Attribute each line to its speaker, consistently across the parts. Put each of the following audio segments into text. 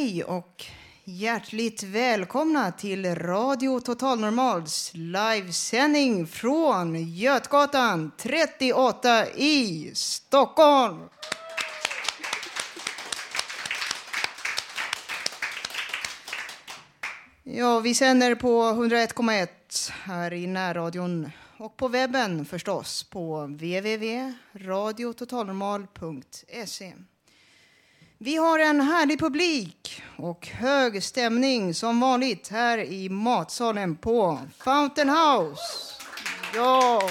Speaker 1: Hej och hjärtligt välkomna till Radio Total Normals livesändning från Götgatan 38 i Stockholm. Ja, vi sänder på 101,1 här i närradion och på webben förstås på www.radiototalnormal.se. Vi har en härlig publik och hög stämning som vanligt här i matsalen på Fountain House. Ja.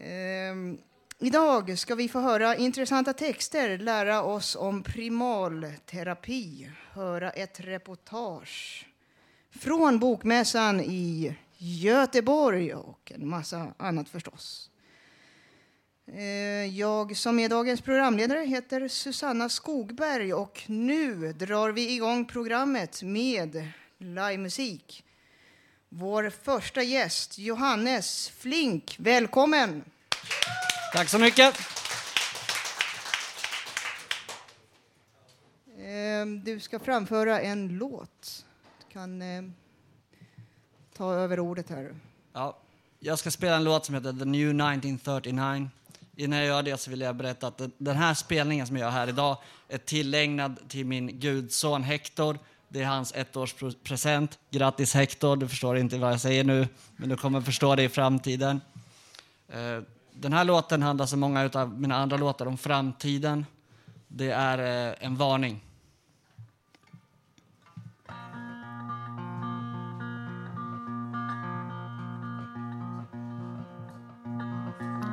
Speaker 1: Ehm, idag ska vi få höra intressanta texter, lära oss om primalterapi, höra ett reportage från Bokmässan i Göteborg och en massa annat förstås. Eh, Jag som är dagens programledare heter Susanna Skogberg och nu drar vi igång programmet med livemusik. Vår första gäst, Johannes Flink. Välkommen!
Speaker 2: Tack så mycket.
Speaker 1: Eh, Du ska framföra en låt. Du kan eh, ta över ordet här.
Speaker 2: Ja, jag ska spela en låt som heter The New 1939. Innan jag gör det så vill jag berätta att den- här spelningen som jag gör här idag är tillägnad till min gudson Hector. Det är hans ettårspresent. Grattis Hector, du förstår inte vad jag säger nu, men du kommer förstå det i framtiden. Eh, den här låten handlar som många av mina andra låtar om framtiden. Det är eh, en varning.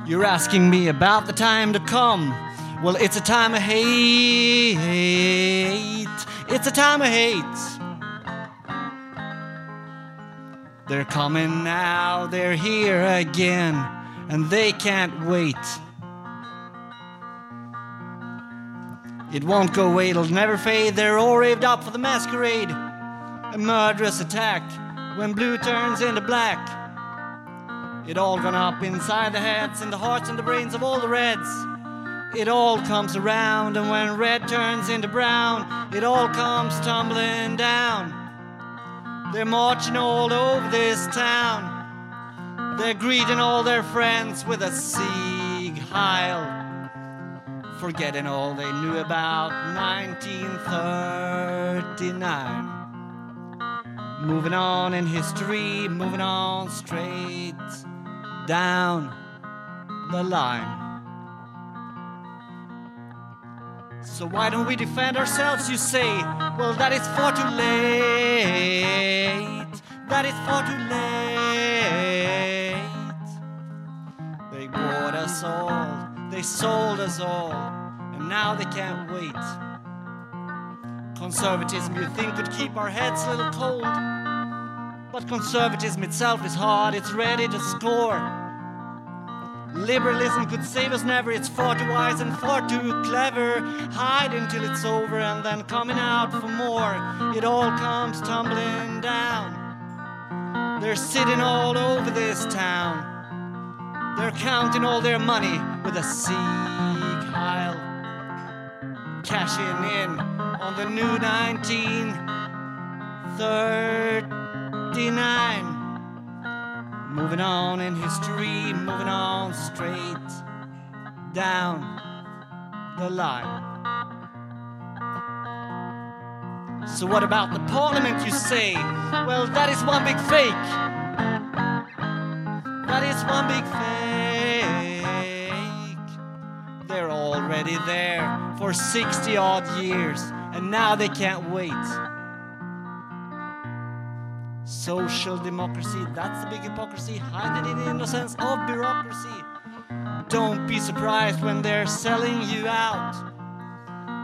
Speaker 2: You're asking me about the time to come. Well, it's a time of hate. It's a time of hate. They're coming now, they're here again, and they can't wait. It won't go away, it'll never fade. They're all raved up for the masquerade. A murderous attack when blue turns into black. It all gone up inside the heads and the hearts and the brains of all the reds. It all comes around, and when red turns into brown, it all comes tumbling down. They're marching all over this town. They're greeting all their friends with a Sieg Heil, forgetting all they knew about 1939. Moving on in history, moving on straight down the line. So why don't we defend ourselves, you say? Well, that is far too late. That is far too late. They bought us all, they sold us all, and now they can't wait. Conservatism, you think, could keep our heads a little cold. But conservatism itself is hard, it's ready to score. Liberalism could save us never, it's far too wise and far too clever. Hide until it's over and then coming out for more. It all comes tumbling down. They're sitting all over this town. They're counting all their money with a Heil. Cashing in on the new 1939. Moving on in history, moving on straight
Speaker 3: down the line. So what about the parliament, you say? Well, that is one big fake. That is one big fake. They're already there for 60 odd years, and now they can't wait. Social democracy, that's the big hypocrisy, hiding in the innocence of bureaucracy. Don't be surprised when they're selling you out.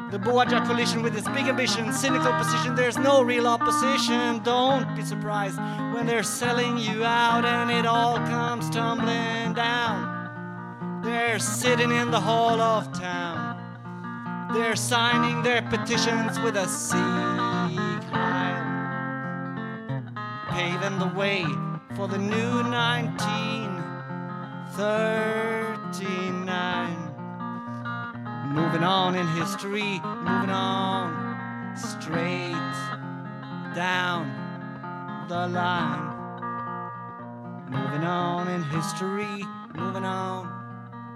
Speaker 3: The Boaja coalition with its big ambition, cynical position, there's no real opposition. Don't be surprised when they're selling you out and it all comes tumbling down. They're sitting in the hall of town. They're signing their petitions with a Sieg Paving the way for the new 1939. Moving on in history, moving on straight down the line. Moving on in history, moving on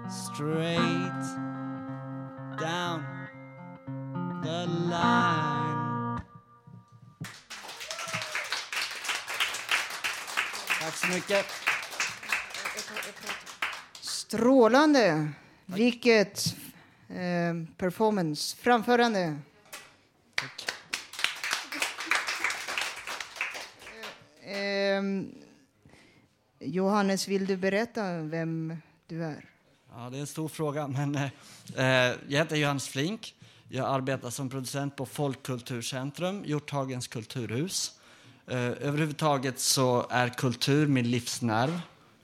Speaker 3: straight down the line. Tack så mycket.
Speaker 1: Strålande! Vilket eh, performance, framförande. Eh, ehm, Johannes, vill du berätta vem du är?
Speaker 3: Ja, det är en stor fråga, men eh, eh, jag heter Johannes Flink. Jag arbetar som producent på Folkkulturcentrum, Hjorthagens kulturhus. Eh, överhuvudtaget så är kultur min livsnerv.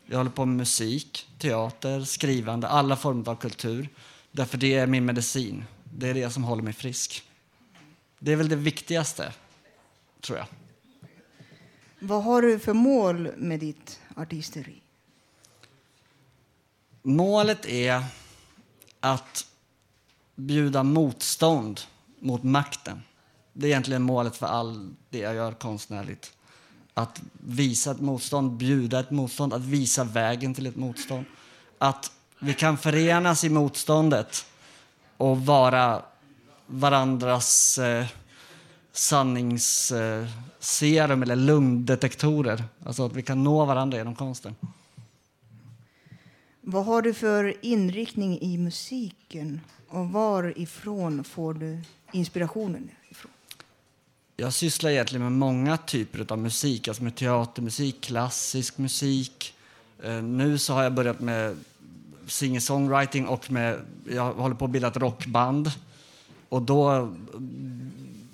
Speaker 3: Jag håller på med musik, teater, skrivande, alla former av kultur. Därför det är min medicin. Det är det som håller mig frisk. Det är väl det viktigaste, tror jag.
Speaker 1: Vad har du för mål med ditt artisteri?
Speaker 3: Målet är att bjuda motstånd mot makten. Det är egentligen målet för allt det jag gör konstnärligt. Att visa ett motstånd, bjuda ett motstånd, att visa vägen till ett motstånd. Att vi kan förenas i motståndet och vara varandras eh, sanningsserum eller lungdetektorer. Alltså att vi kan nå varandra genom konsten.
Speaker 1: Vad har du för inriktning i musiken och varifrån får du inspirationen?
Speaker 3: Jag sysslar egentligen med många typer av musik, alltså med teatermusik, klassisk musik. Eh, nu så har jag börjat med singer-songwriting och med, jag håller på att bilda ett rockband. Och då,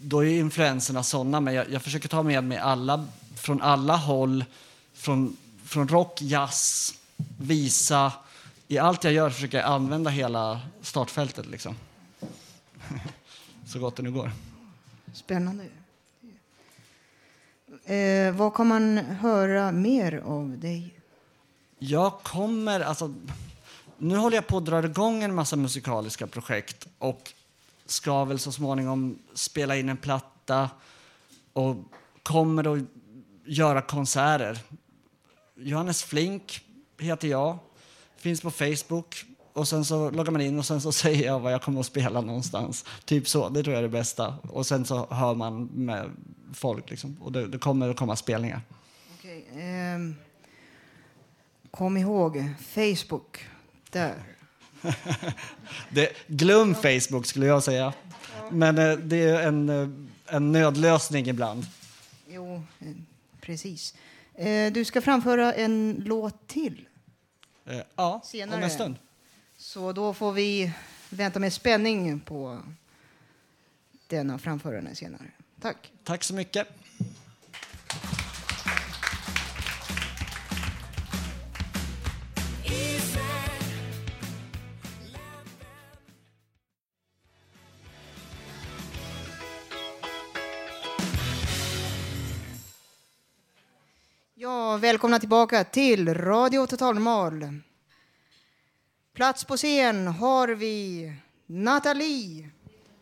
Speaker 3: då är influenserna sådana, men jag, jag försöker ta med mig alla, från alla håll, från, från rock, jazz, visa. I allt jag gör försöker jag använda hela startfältet liksom. Så gott det nu går.
Speaker 1: Spännande. Eh, vad kan man höra mer av dig?
Speaker 3: Jag kommer, alltså, nu håller jag på att dra igång en massa musikaliska projekt och ska väl så småningom spela in en platta och kommer att göra konserter. Johannes Flink heter jag, finns på Facebook och sen så loggar man in och sen så säger jag vad jag kommer att spela någonstans. Typ så, det tror jag är det bästa. Och sen så hör man med folk liksom. Och det, det kommer att komma spelningar.
Speaker 1: Okej, ehm, kom ihåg Facebook. Där.
Speaker 3: Det, glöm Facebook skulle jag säga. Men eh, det är en, eh, en nödlösning ibland.
Speaker 1: Jo, eh, precis. Eh, du ska framföra en låt till.
Speaker 3: Eh, ja,
Speaker 1: Senare.
Speaker 3: om en stund.
Speaker 1: Så då får vi vänta med spänning på denna framförande senare. Tack.
Speaker 3: Tack så mycket.
Speaker 1: Ja, välkomna tillbaka till Radio Total Normal. Plats på scen har vi Nathalie,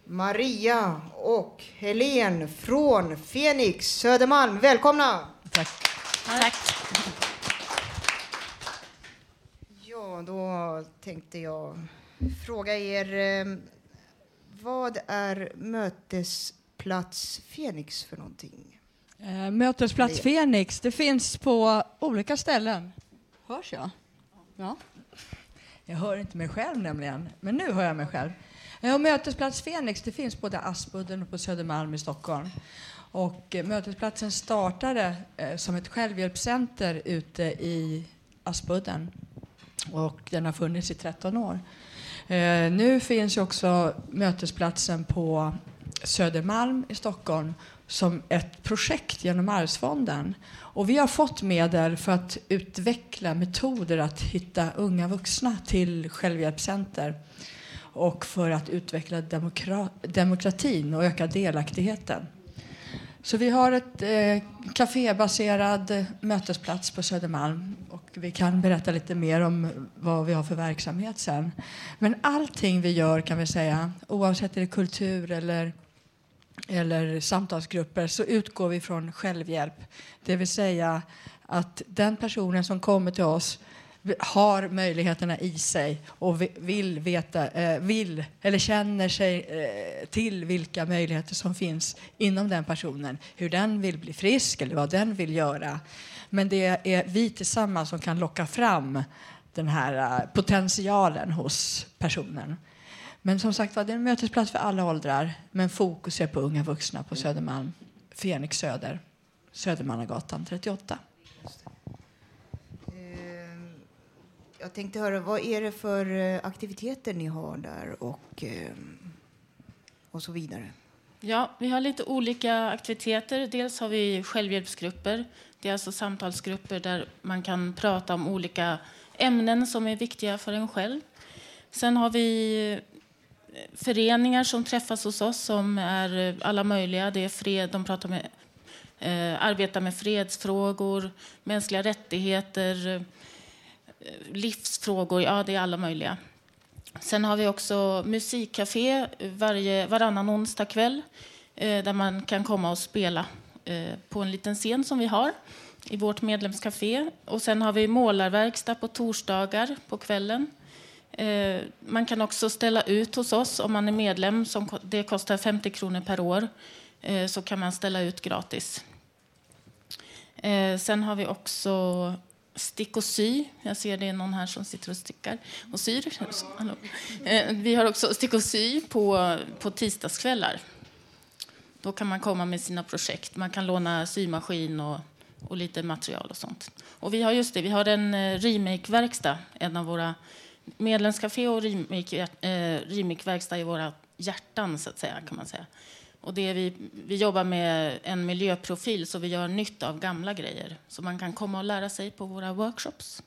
Speaker 1: Maria och Helen från Fenix Södermalm. Välkomna!
Speaker 4: Tack. Tack.
Speaker 1: Ja, då tänkte jag fråga er eh, vad är Mötesplats Fenix för någonting?
Speaker 4: Eh, Mötesplats Fenix, det finns på olika ställen. Hörs jag? Ja. Jag hör inte mig själv nämligen, men nu hör jag mig själv. Ja, Mötesplats Fenix, det finns både Aspudden och på Södermalm i Stockholm. Och eh, mötesplatsen startade eh, som ett självhjälpscenter ute i Aspudden. Och den har funnits i 13 år. Eh, nu finns ju också mötesplatsen på Södermalm i Stockholm som ett projekt genom Arvsfonden. Och vi har fått medel för att utveckla metoder att hitta unga vuxna till självhjälpscenter och för att utveckla demokra demokratin och öka delaktigheten. Så vi har ett eh, kafébaserad mötesplats på Södermalm och vi kan berätta lite mer om vad vi har för verksamhet sen. Men allting vi gör kan vi säga, oavsett om det är kultur eller eller samtalsgrupper så utgår vi från självhjälp. Det vill säga att den personen som kommer till oss har möjligheterna i sig och vill veta, eh, vill eller känner sig eh, till vilka möjligheter som finns inom den personen. Hur den vill bli frisk eller vad den vill göra. Men det är vi tillsammans som kan locka fram den här eh, potentialen hos personen. Men som sagt var, det är en mötesplats för alla åldrar. Men fokus är på unga vuxna på Södermalm, Fenix Söder, Södermannagatan 38.
Speaker 1: Jag tänkte höra, vad är det för eh, aktiviteter ni har där och, eh, och så vidare?
Speaker 5: Ja, vi har lite olika aktiviteter. Dels har vi självhjälpsgrupper. Det är alltså samtalsgrupper där man kan prata om olika ämnen som är viktiga för en själv. Sen har vi eh, föreningar som träffas hos oss som är alla möjliga. Det är fred, de pratar med, eh, arbetar med fredsfrågor, mänskliga rättigheter, eh, Eh, livsfrågor. Ja, det är alla möjliga. Sen har vi också musikcafé varje, varannan onsdag kväll eh, där man kan komma och spela eh, på en liten scen som vi har i vårt medlemscafé. Och sen har vi målarverkstad på torsdagar på kvällen. Eh, man kan också ställa ut hos oss om man är medlem. Som, det kostar 50 kronor per år. Eh, så kan man ställa ut gratis. Eh, sen har vi också stick och sy. Jag ser det är någon här som sitter och stickar och syr. Eh, vi har också stick och sy på, på tisdagskvällar. Då kan man komma med sina projekt. Man kan låna symaskin och, och lite material och sånt. Och vi har just det, vi har en eh, remake-verkstad, en av våra Medlemscafé och eh, remake-verkstad eh, våra hjärtan, så att säga, kan man säga. Och det vi, vi jobbar med en miljöprofil, så vi gör nytt av gamla grejer. Så man kan komma och lära sig på våra workshops.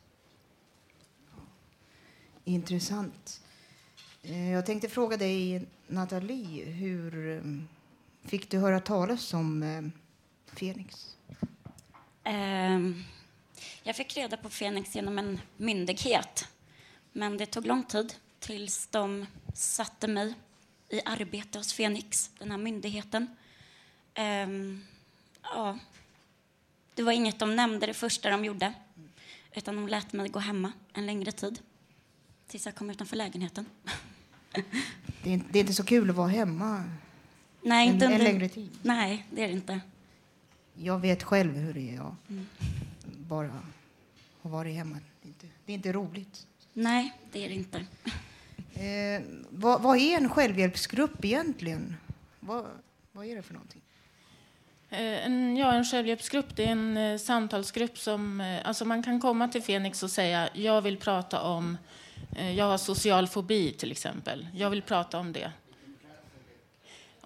Speaker 1: Intressant. Eh, jag tänkte fråga dig, Nathalie, hur eh, fick du höra talas om Fenix?
Speaker 6: Um, jag fick reda på Fenix genom en myndighet men det tog lång tid tills de satte mig i arbete hos Fenix, den här myndigheten. Um, ja, det var inget de nämnde det första de gjorde, utan de lät mig gå hemma en längre tid tills jag kom utanför lägenheten.
Speaker 1: Det är, det är inte så kul att vara hemma
Speaker 6: Nej, en, inte
Speaker 1: en längre tid?
Speaker 6: Nej, det är det inte.
Speaker 1: Jag vet själv hur det är. Jag. Mm. Bara ha varit hemma. Det är, inte, det är inte roligt.
Speaker 6: Nej, det är det inte.
Speaker 1: Eh, vad, vad, är en självhjälpsgrupp egentligen? Vad, vad är det för någonting?
Speaker 5: Eh, en, ja, en självhjälpsgrupp det är en eh, samtalsgrupp som... Eh, alltså man kan komma till Fenix och säga jag vill prata om... Eh, jag har social fobi, till exempel. Jag vill prata om det.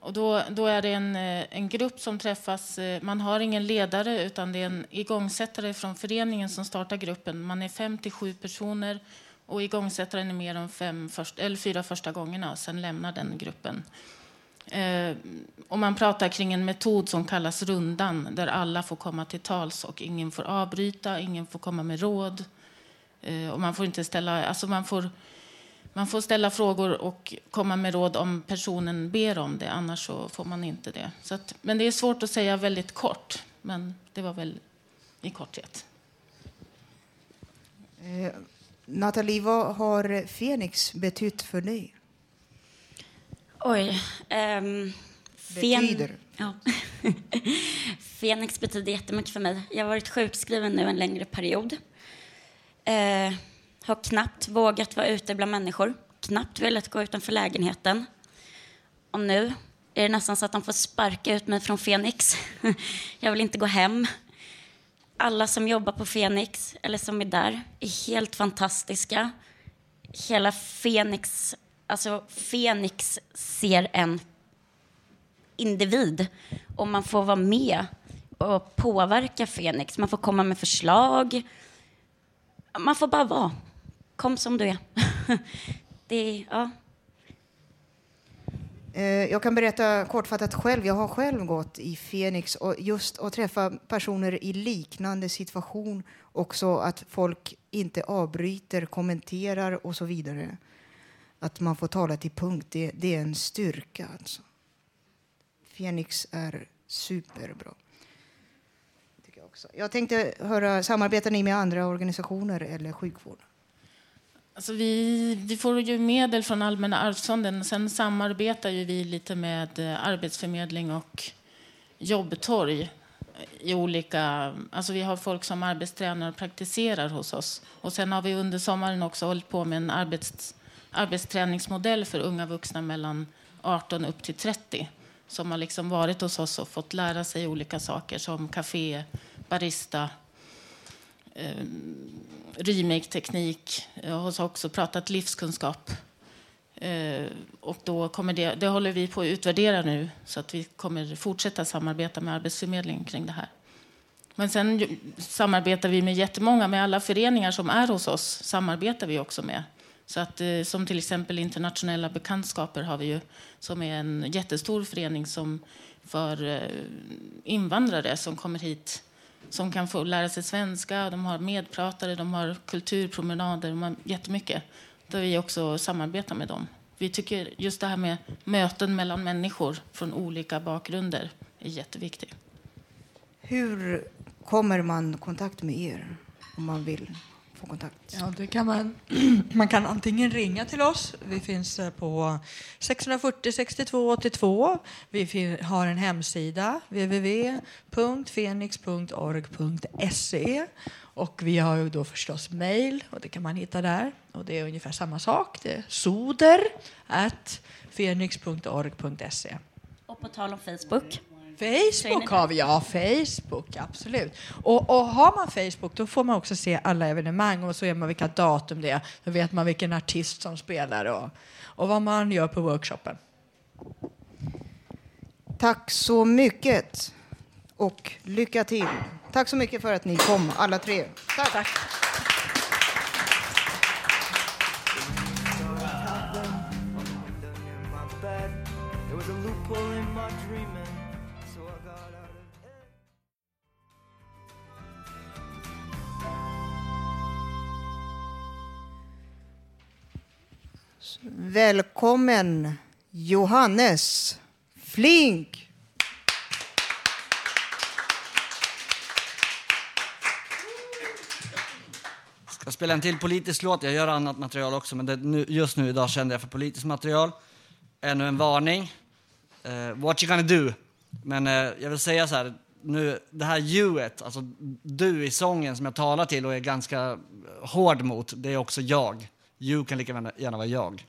Speaker 5: Och då, då är det en, eh, en grupp som träffas. Eh, man har ingen ledare, utan det är en igångsättare från föreningen som startar gruppen. Man är fem till sju personer och igångsättaren är med de fem först, eller fyra första gångerna. och Sen lämnar den gruppen. Eh, och man pratar kring en metod som kallas rundan där alla får komma till tals och ingen får avbryta, ingen får komma med råd. Eh, och man får inte ställa, alltså man får, man får ställa frågor och komma med råd om personen ber om det, annars så får man inte det. Så att, men det är svårt att säga väldigt kort, men det var väl i korthet.
Speaker 1: Eh, Nathalie, vad har Fenix betytt för dig?
Speaker 6: Oj. ehm,
Speaker 1: Betyder?
Speaker 6: Ja. Fenix betyder jättemycket för mig. Jag har varit sjukskriven nu en längre period. Eh, har knappt vågat vara ute bland människor. Knappt velat gå utanför lägenheten. Och nu är det nästan så att de får sparka ut mig från Fenix. Jag vill inte gå hem. Alla som jobbar på Fenix, eller som är där, är helt fantastiska. Hela Fenix, alltså Fenix ser en individ och man får vara med och påverka Fenix. Man får komma med förslag. Man får bara vara. Kom som du är. Det är ja.
Speaker 1: Eh, jag kan berätta kortfattat själv. Jag har själv gått i Fenix och just att träffa personer i liknande situation. Också att folk inte avbryter, kommenterar och så vidare. Att man får tala till punkt, det, det är en styrka. Alltså. Fenix är superbra. Tycker jag, också. jag tänkte höra, samarbetar ni med andra organisationer eller sjukvården?
Speaker 5: Alltså vi, vi får ju medel från Allmänna arvsfonden. Sen samarbetar ju vi lite med eh, Arbetsförmedling och Jobbtorg. I olika, alltså vi har folk som arbetstränar och praktiserar hos oss. Och sen har vi under sommaren också hållit på med en arbets, arbetsträningsmodell för unga vuxna mellan 18 upp till 30 som har liksom varit hos oss och fått lära sig olika saker som café, barista, eh, remake-teknik. Jag har också pratat livskunskap. Eh, och då kommer det, det håller vi på att utvärdera nu så att vi kommer fortsätta samarbeta med Arbetsförmedlingen kring det här. Men sen ju- samarbetar vi med jättemånga, med alla föreningar som är hos oss samarbetar vi också med. Så att, eh, som till exempel internationella bekantskaper har vi ju, som är en jättestor förening som för eh, invandrare som kommer hit som kan få lära sig svenska. De har medpratare, de har kulturpromenader, de har jättemycket. Där vi också samarbetar med dem. Vi tycker just det här med möten mellan människor från olika bakgrunder är jätteviktigt.
Speaker 1: Hur kommer man i kontakt med er om man vill få kontakt?
Speaker 4: Ja, det kan man, man kan antingen ringa till oss. Vi finns eh, på 640 62 82. Vi har en hemsida, www.fenix.org.se. Och vi har ju då förstås mejl, och det kan man hitta där. Och det är ungefär samma sak. Det är soder at fenix.org.se.
Speaker 6: Och på tal om Facebook.
Speaker 4: Facebook har vi, ja. Facebook, absolut. Och, och har man Facebook då får man också se alla evenemang och så är man vilka datum det är. Då vet man vilken artist som spelar och, och vad man gör på workshopen.
Speaker 1: Tack så mycket och lycka till. Tack så mycket för att ni kom, alla tre. Tack.
Speaker 7: There was a loophole in my dreaming,
Speaker 1: Välkommen Johannes Flink.
Speaker 2: Ska spela en till politisk låt. Jag gör annat material också, men det, nu, just nu idag kände jag för politiskt material. Ännu en varning. Uh, what you gonna do? Men uh, jag vill säga så här, nu, det här youet, alltså du i sången som jag talar till och är ganska hård mot, det är också jag. You kan lika gärna- vara jag.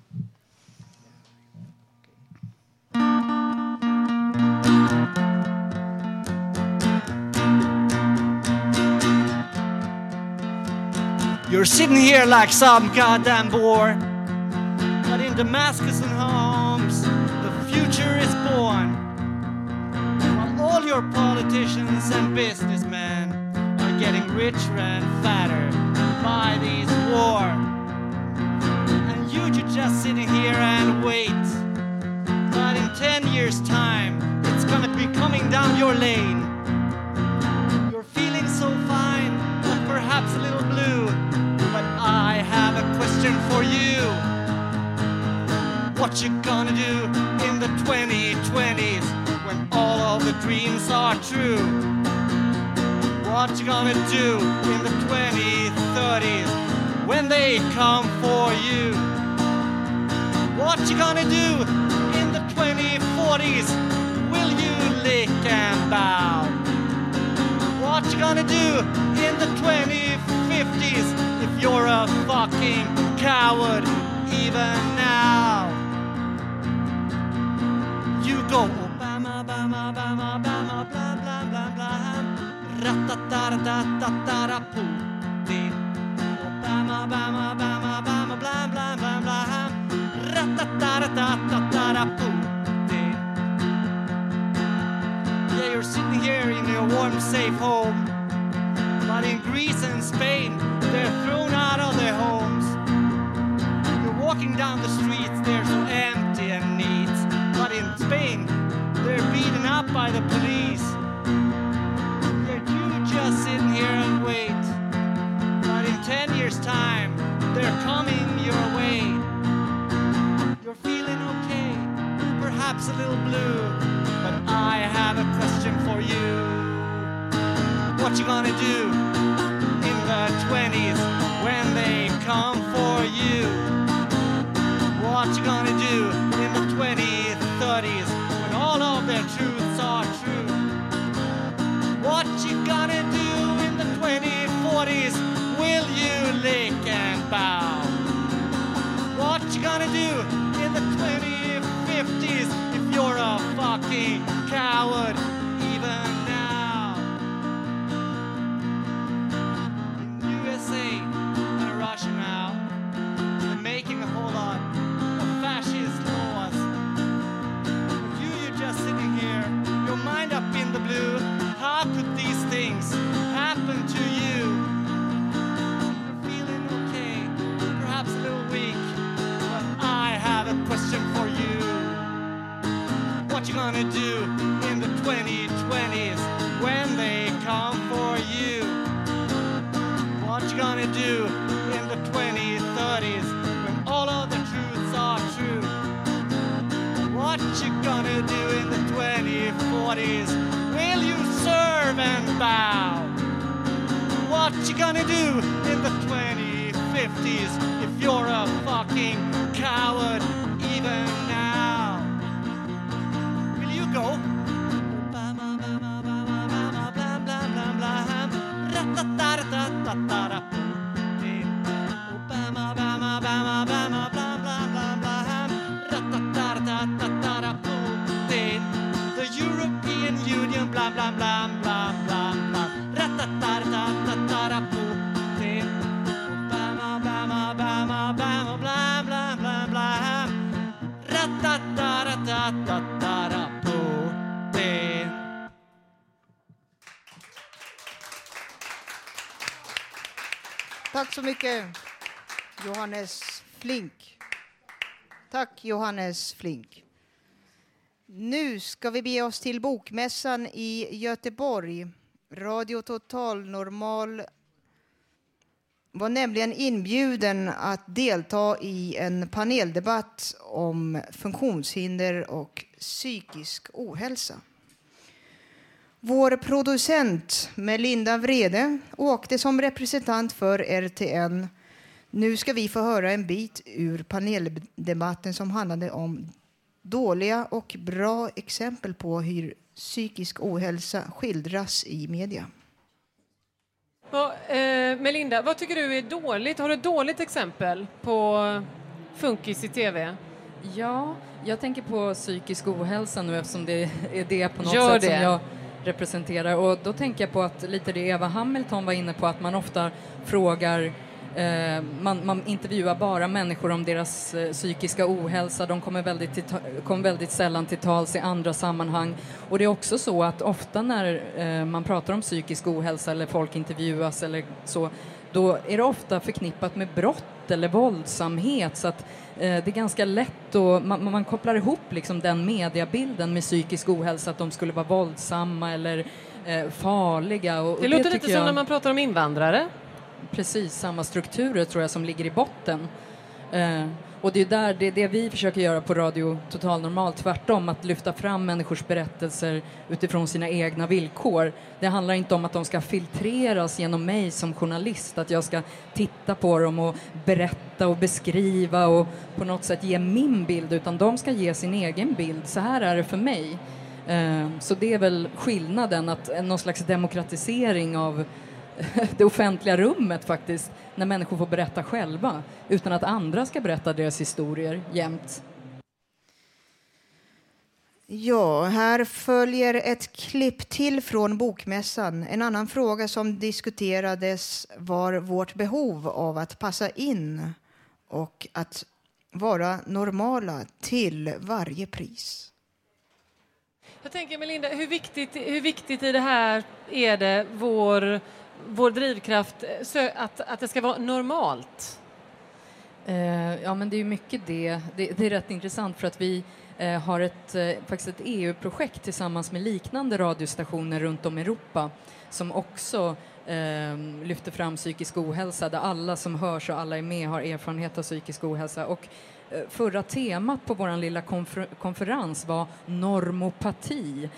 Speaker 2: You're sitting here like some goddamn bore. But in Damascus and Homs, the future is born. While all your politicians and businessmen are getting richer and fatter by these war. You just sitting here and wait. But in 10 years' time, it's gonna be coming down your lane. You're feeling so fine, but perhaps a little blue. But I have a question for you. What you gonna do in the 2020s when all of the dreams are true? What you gonna do in the 2030s when they come for you. What you gonna do in the 2040s? Will you lick and bow? What you gonna do in the 2050s if you're a fucking coward even now? You go Obama, Obama, Obama, Obama, blah, blah, blah, blah. Obama, Obama, Obama, Obama, blah, blah, blah, blah. Yeah, you're sitting here in your warm, safe home. But in Greece and Spain, they're thrown out of their homes. You're walking down the streets, they're so empty and neat. But in Spain, they're beaten up by the police. Yet you just sitting here and wait. But in ten years' time, they're coming your way. Feeling okay, perhaps a little blue. But I have a question for you. What you gonna do in the 20s when they come for you? What you gonna do in the 2030s when all of their truths are true? What you gonna do in the 2040s? Will you lick and bow? What you gonna do coward. Gonna do in the 2020s when they come for you? What you gonna do in the 2030s when all of the truths are true? What you gonna do in the 2040s? Will you serve and bow? What you gonna do in the 2050s if you're a fucking coward
Speaker 1: para så mycket, Johannes Flink. Tack, Johannes Flink. Nu ska vi bege oss till Bokmässan i Göteborg. Radio Total Normal var nämligen inbjuden att delta i en paneldebatt om funktionshinder och psykisk ohälsa. Vår producent Melinda Vrede åkte som representant för RTN. Nu ska vi få höra en bit ur paneldebatten som handlade om dåliga och bra exempel på hur psykisk ohälsa skildras i media.
Speaker 8: Ja, eh, Melinda, vad tycker du är dåligt? Har du ett dåligt exempel på funkis i tv?
Speaker 9: Ja, jag tänker på psykisk ohälsa nu eftersom det är det på något
Speaker 8: Gör
Speaker 9: sätt
Speaker 8: det.
Speaker 9: som jag representerar. Och då tänker jag på att lite det Eva Hamilton var inne på, att man ofta frågar Eh, man, man intervjuar bara människor om deras eh, psykiska ohälsa. De kommer väldigt, till, kom väldigt sällan till tals i andra sammanhang. Och det är också så att ofta när eh, man pratar om psykisk ohälsa eller folk intervjuas eller så, då är det ofta förknippat med brott eller våldsamhet. Så att det är ganska lätt och man, man kopplar ihop liksom den mediabilden med psykisk ohälsa, att de skulle vara våldsamma eller eh, farliga. Och,
Speaker 8: Det låter
Speaker 9: tycker
Speaker 8: lite som när man pratar om invandrare.
Speaker 9: Precis samma strukturer tror jag som ligger i botten. Och det är där, det, är det vi försöker göra på Radio Total Normal, tvärtom, att lyfta fram människors berättelser utifrån sina egna villkor. Det handlar inte om att de ska filtreras genom mig som journalist, att jag ska titta på dem och berätta och beskriva och på något sätt ge min bild, utan de ska ge sin egen bild. Så här är det för mig. Ehm, så det är väl skillnaden, att någon slags demokratisering av det offentliga rummet faktiskt, när människor får berätta själva utan att andra ska berätta deras historier jämt.
Speaker 1: Ja, här följer ett klipp till från Bokmässan. En annan fråga som diskuterades var vårt behov av att passa in och att vara normala till varje pris.
Speaker 8: Jag tänker Melinda, hur viktigt, hur viktigt i det här är det vår, vår drivkraft eh, så att, att det ska vara normalt?
Speaker 9: Eh, ja, men det är mycket det. det. Det är rätt intressant för att vi eh, har ett, faktiskt ett EU-projekt tillsammans med liknande radiostationer runt om i Europa som också eh, lyfter fram psykisk ohälsa där alla som hörs och alla är med har erfarenhet av psykisk ohälsa. Och eh, förra temat på vår lilla konfer konferens var normopati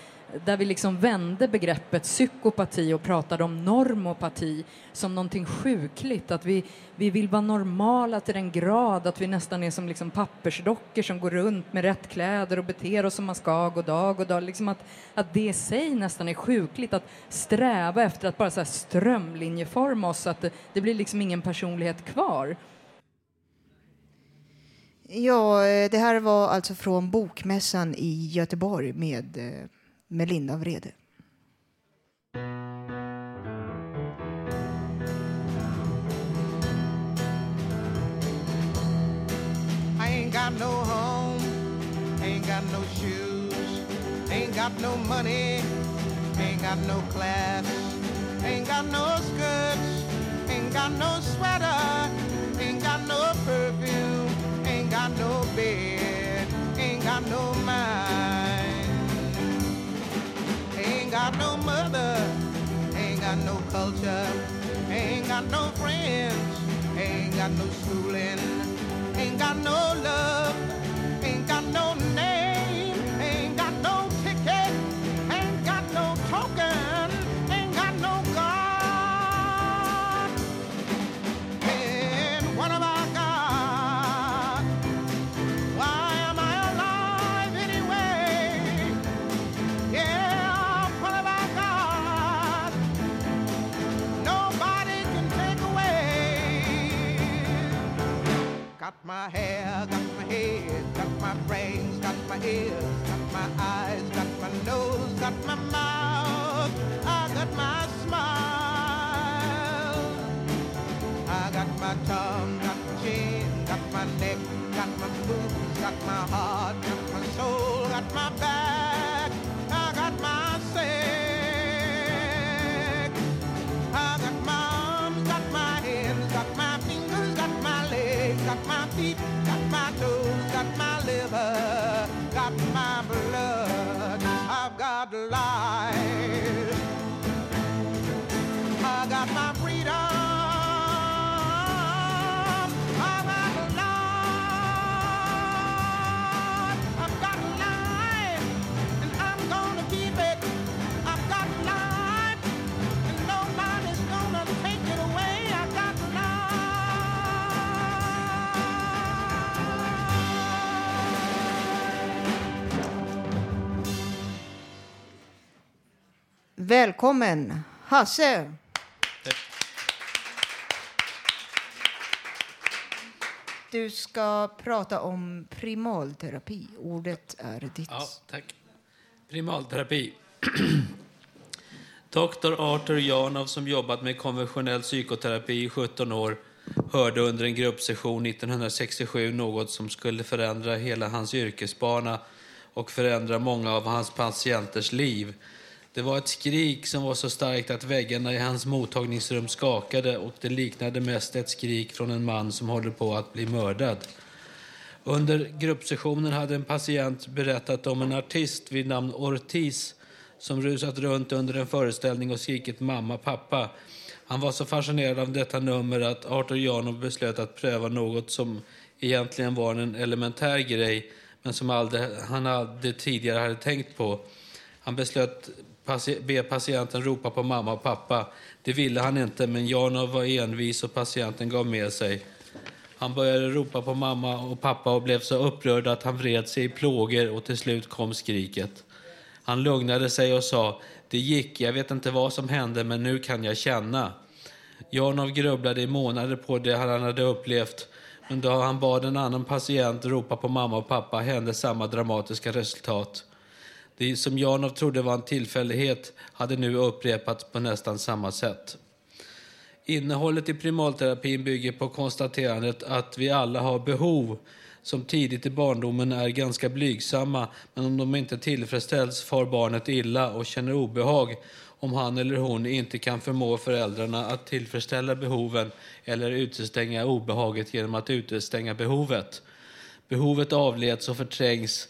Speaker 9: där vi liksom vände begreppet psykopati och pratade om normopati som någonting sjukligt, att vi, vi vill vara normala till den grad att vi nästan är som liksom pappersdockor som går runt med rätt kläder och beter oss som man ska god dag och dag. Liksom att, att det i sig nästan är sjukligt, att sträva efter att bara så här strömlinjeforma oss så att det, det blir liksom ingen personlighet kvar.
Speaker 1: Ja, eh, det här var alltså från Bokmässan i Göteborg med eh, med Linda Vrede.
Speaker 10: I ain't got no home, ain't got no shoes, ain't got no money, ain't got no class, ain't got no skirts, ain't got no sweater, ain't got no perfume, ain't got no got no mother, ain't got no culture, ain't got no friends, ain't got no schooling. Ain't got no love, ain't got no name,
Speaker 1: Välkommen, Hasse! Du ska prata om primalterapi. Ordet är ditt.
Speaker 11: Ja, tack. Primalterapi. Dr. Arthur Janov, som jobbat med konventionell psykoterapi i 17 år, hörde under en gruppsession 1967 något som skulle förändra hela hans yrkesbana och förändra många av hans patienters liv. Det var ett skrik som var så starkt att väggarna i hans mottagningsrum skakade och det liknade mest ett skrik från en man som håller på att bli mördad. Under gruppsessionen hade en patient berättat om en artist vid namn Ortiz som rusat runt under en föreställning och skrikit mamma, pappa. Han var så fascinerad av detta nummer att Arthur Janov beslöt att pröva något som egentligen var en elementär grej men som aldrig, han aldrig tidigare hade tänkt på. Han beslöt be patienten ropa på mamma och pappa. Det ville han inte, men Janov var envis och patienten gav med sig. Han började ropa på mamma och pappa och blev så upprörd att han vred sig i plågor och till slut kom skriket. Han lugnade sig och sa, det gick, jag vet inte vad som hände, men nu kan jag känna. Janov grubblade i månader på det han hade upplevt, men då han bad en annan patient ropa på mamma och pappa hände samma dramatiska resultat. Det som Janov trodde var en tillfällighet hade nu upprepats på nästan samma sätt. Innehållet i primalterapin bygger på konstaterandet att vi alla har behov som tidigt i barndomen är ganska blygsamma men om de inte tillfredsställs far barnet illa och känner obehag om han eller hon inte kan förmå föräldrarna att tillfredsställa behoven eller utestänga obehaget genom att utestänga behovet. Behovet avleds och förträngs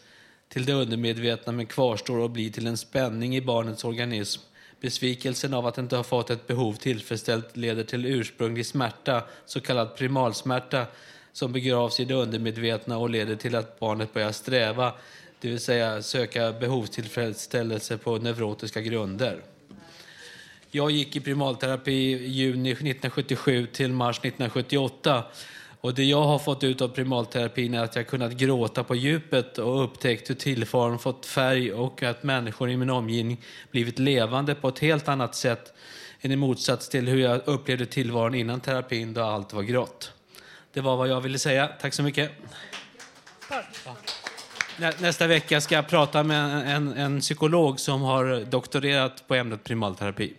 Speaker 11: till det undermedvetna men kvarstår och blir till en spänning i barnets organism. Besvikelsen av att inte ha fått ett behov tillfredsställt leder till ursprunglig smärta, så kallad primalsmärta, som begravs i det undermedvetna och leder till att barnet börjar sträva, det vill säga söka behovstillfredsställelse på neurotiska grunder. Jag gick i primalterapi i juni 1977 till mars 1978. Och det jag har fått ut av primalterapin är att jag kunnat gråta på djupet och upptäckt hur tillvaron fått färg och att människor i min omgivning blivit levande på ett helt annat sätt än i motsats till hur jag upplevde tillvaron innan terapin då allt var grått. Det var vad jag ville säga. Tack så mycket. Nä- Nästa vecka ska jag prata med en, en, en psykolog som har doktorerat på ämnet primalterapi.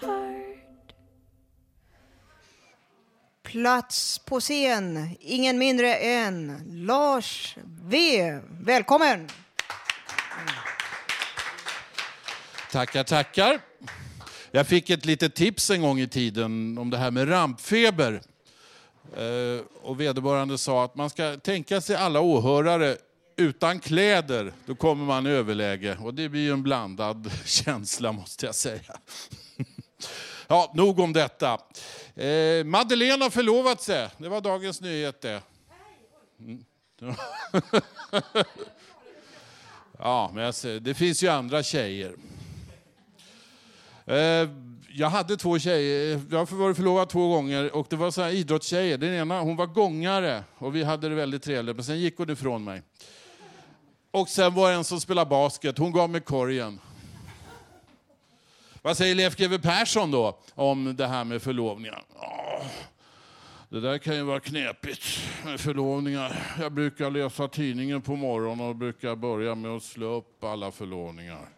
Speaker 12: Heart.
Speaker 1: Plats på scen, ingen mindre än Lars V. Välkommen!
Speaker 13: Tackar, tackar. Jag fick ett litet tips en gång i tiden om det här med rampfeber. Eh, och vederbörande sa att man ska tänka sig alla åhörare utan kläder, då kommer man i överläge. Och det blir ju en blandad känsla måste jag säga. Ja, nog om detta. Eh, Madeleine har förlovat sig. Det var dagens nyhet det. Mm. Ja, men ser, det finns ju andra tjejer. Eh, Jag hade två tjejer, jag har varit förlovad två gånger och det var så här idrottstjejer. Den ena hon var gångare och vi hade det väldigt trevligt men sen gick hon ifrån mig. Och sen var det en som spelade basket, hon gav mig korgen. Vad säger Leif GW Persson då om det här med förlovningar? Oh, det där kan ju vara knepigt med förlovningar. Jag brukar läsa tidningen på morgonen och brukar börja med att slå upp alla förlovningar.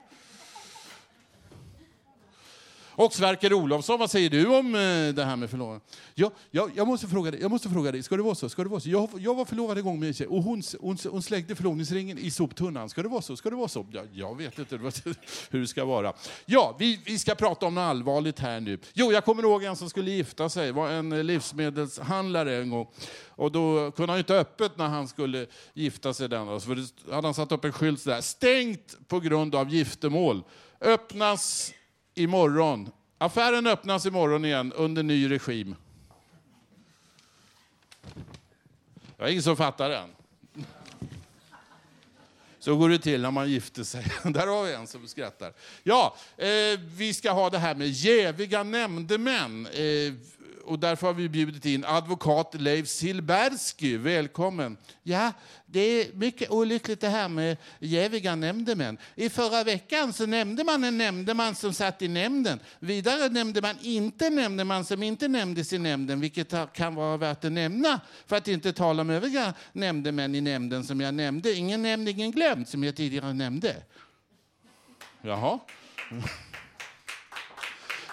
Speaker 13: Och Sverker Olofsson, vad säger du om eh, det här med förlovning? Jag, jag, jag, måste fråga dig, jag måste fråga dig, ska det vara så? Ska det vara så? Jag, jag var förlovad en gång med en tjej och hon, hon, hon slängde förlovningsringen i soptunnan. Ska det vara så? Ska det vara så? Jag, jag vet inte hur det ska vara. Ja, vi, vi ska prata om något allvarligt här nu. Jo, jag kommer ihåg en som skulle gifta sig. Var en livsmedelshandlare en gång. Och då kunde han inte öppet när han skulle gifta sig. Den, alltså, för hade han satt upp en skylt där. Stängt på grund av giftermål. Öppnas imorgon. Affären öppnas imorgon igen under ny regim. Det var ingen som fattar den. Så går det till när man gifter sig. Där har vi en som skrattar. Ja, eh, vi ska ha det här med jäviga nämndemän. Eh, och därför har vi bjudit in advokat Leif Silbersky. Välkommen.
Speaker 14: Ja, det är mycket olyckligt det här med jäviga nämndemän. I förra veckan så nämnde man en nämndeman som satt i nämnden. Vidare nämnde man inte en nämndeman som inte nämndes i nämnden, vilket kan vara värt att nämna för att inte tala om övriga nämndemän i nämnden som jag nämnde. Ingen nämnd, ingen glömd, som jag tidigare nämnde.
Speaker 13: Jaha.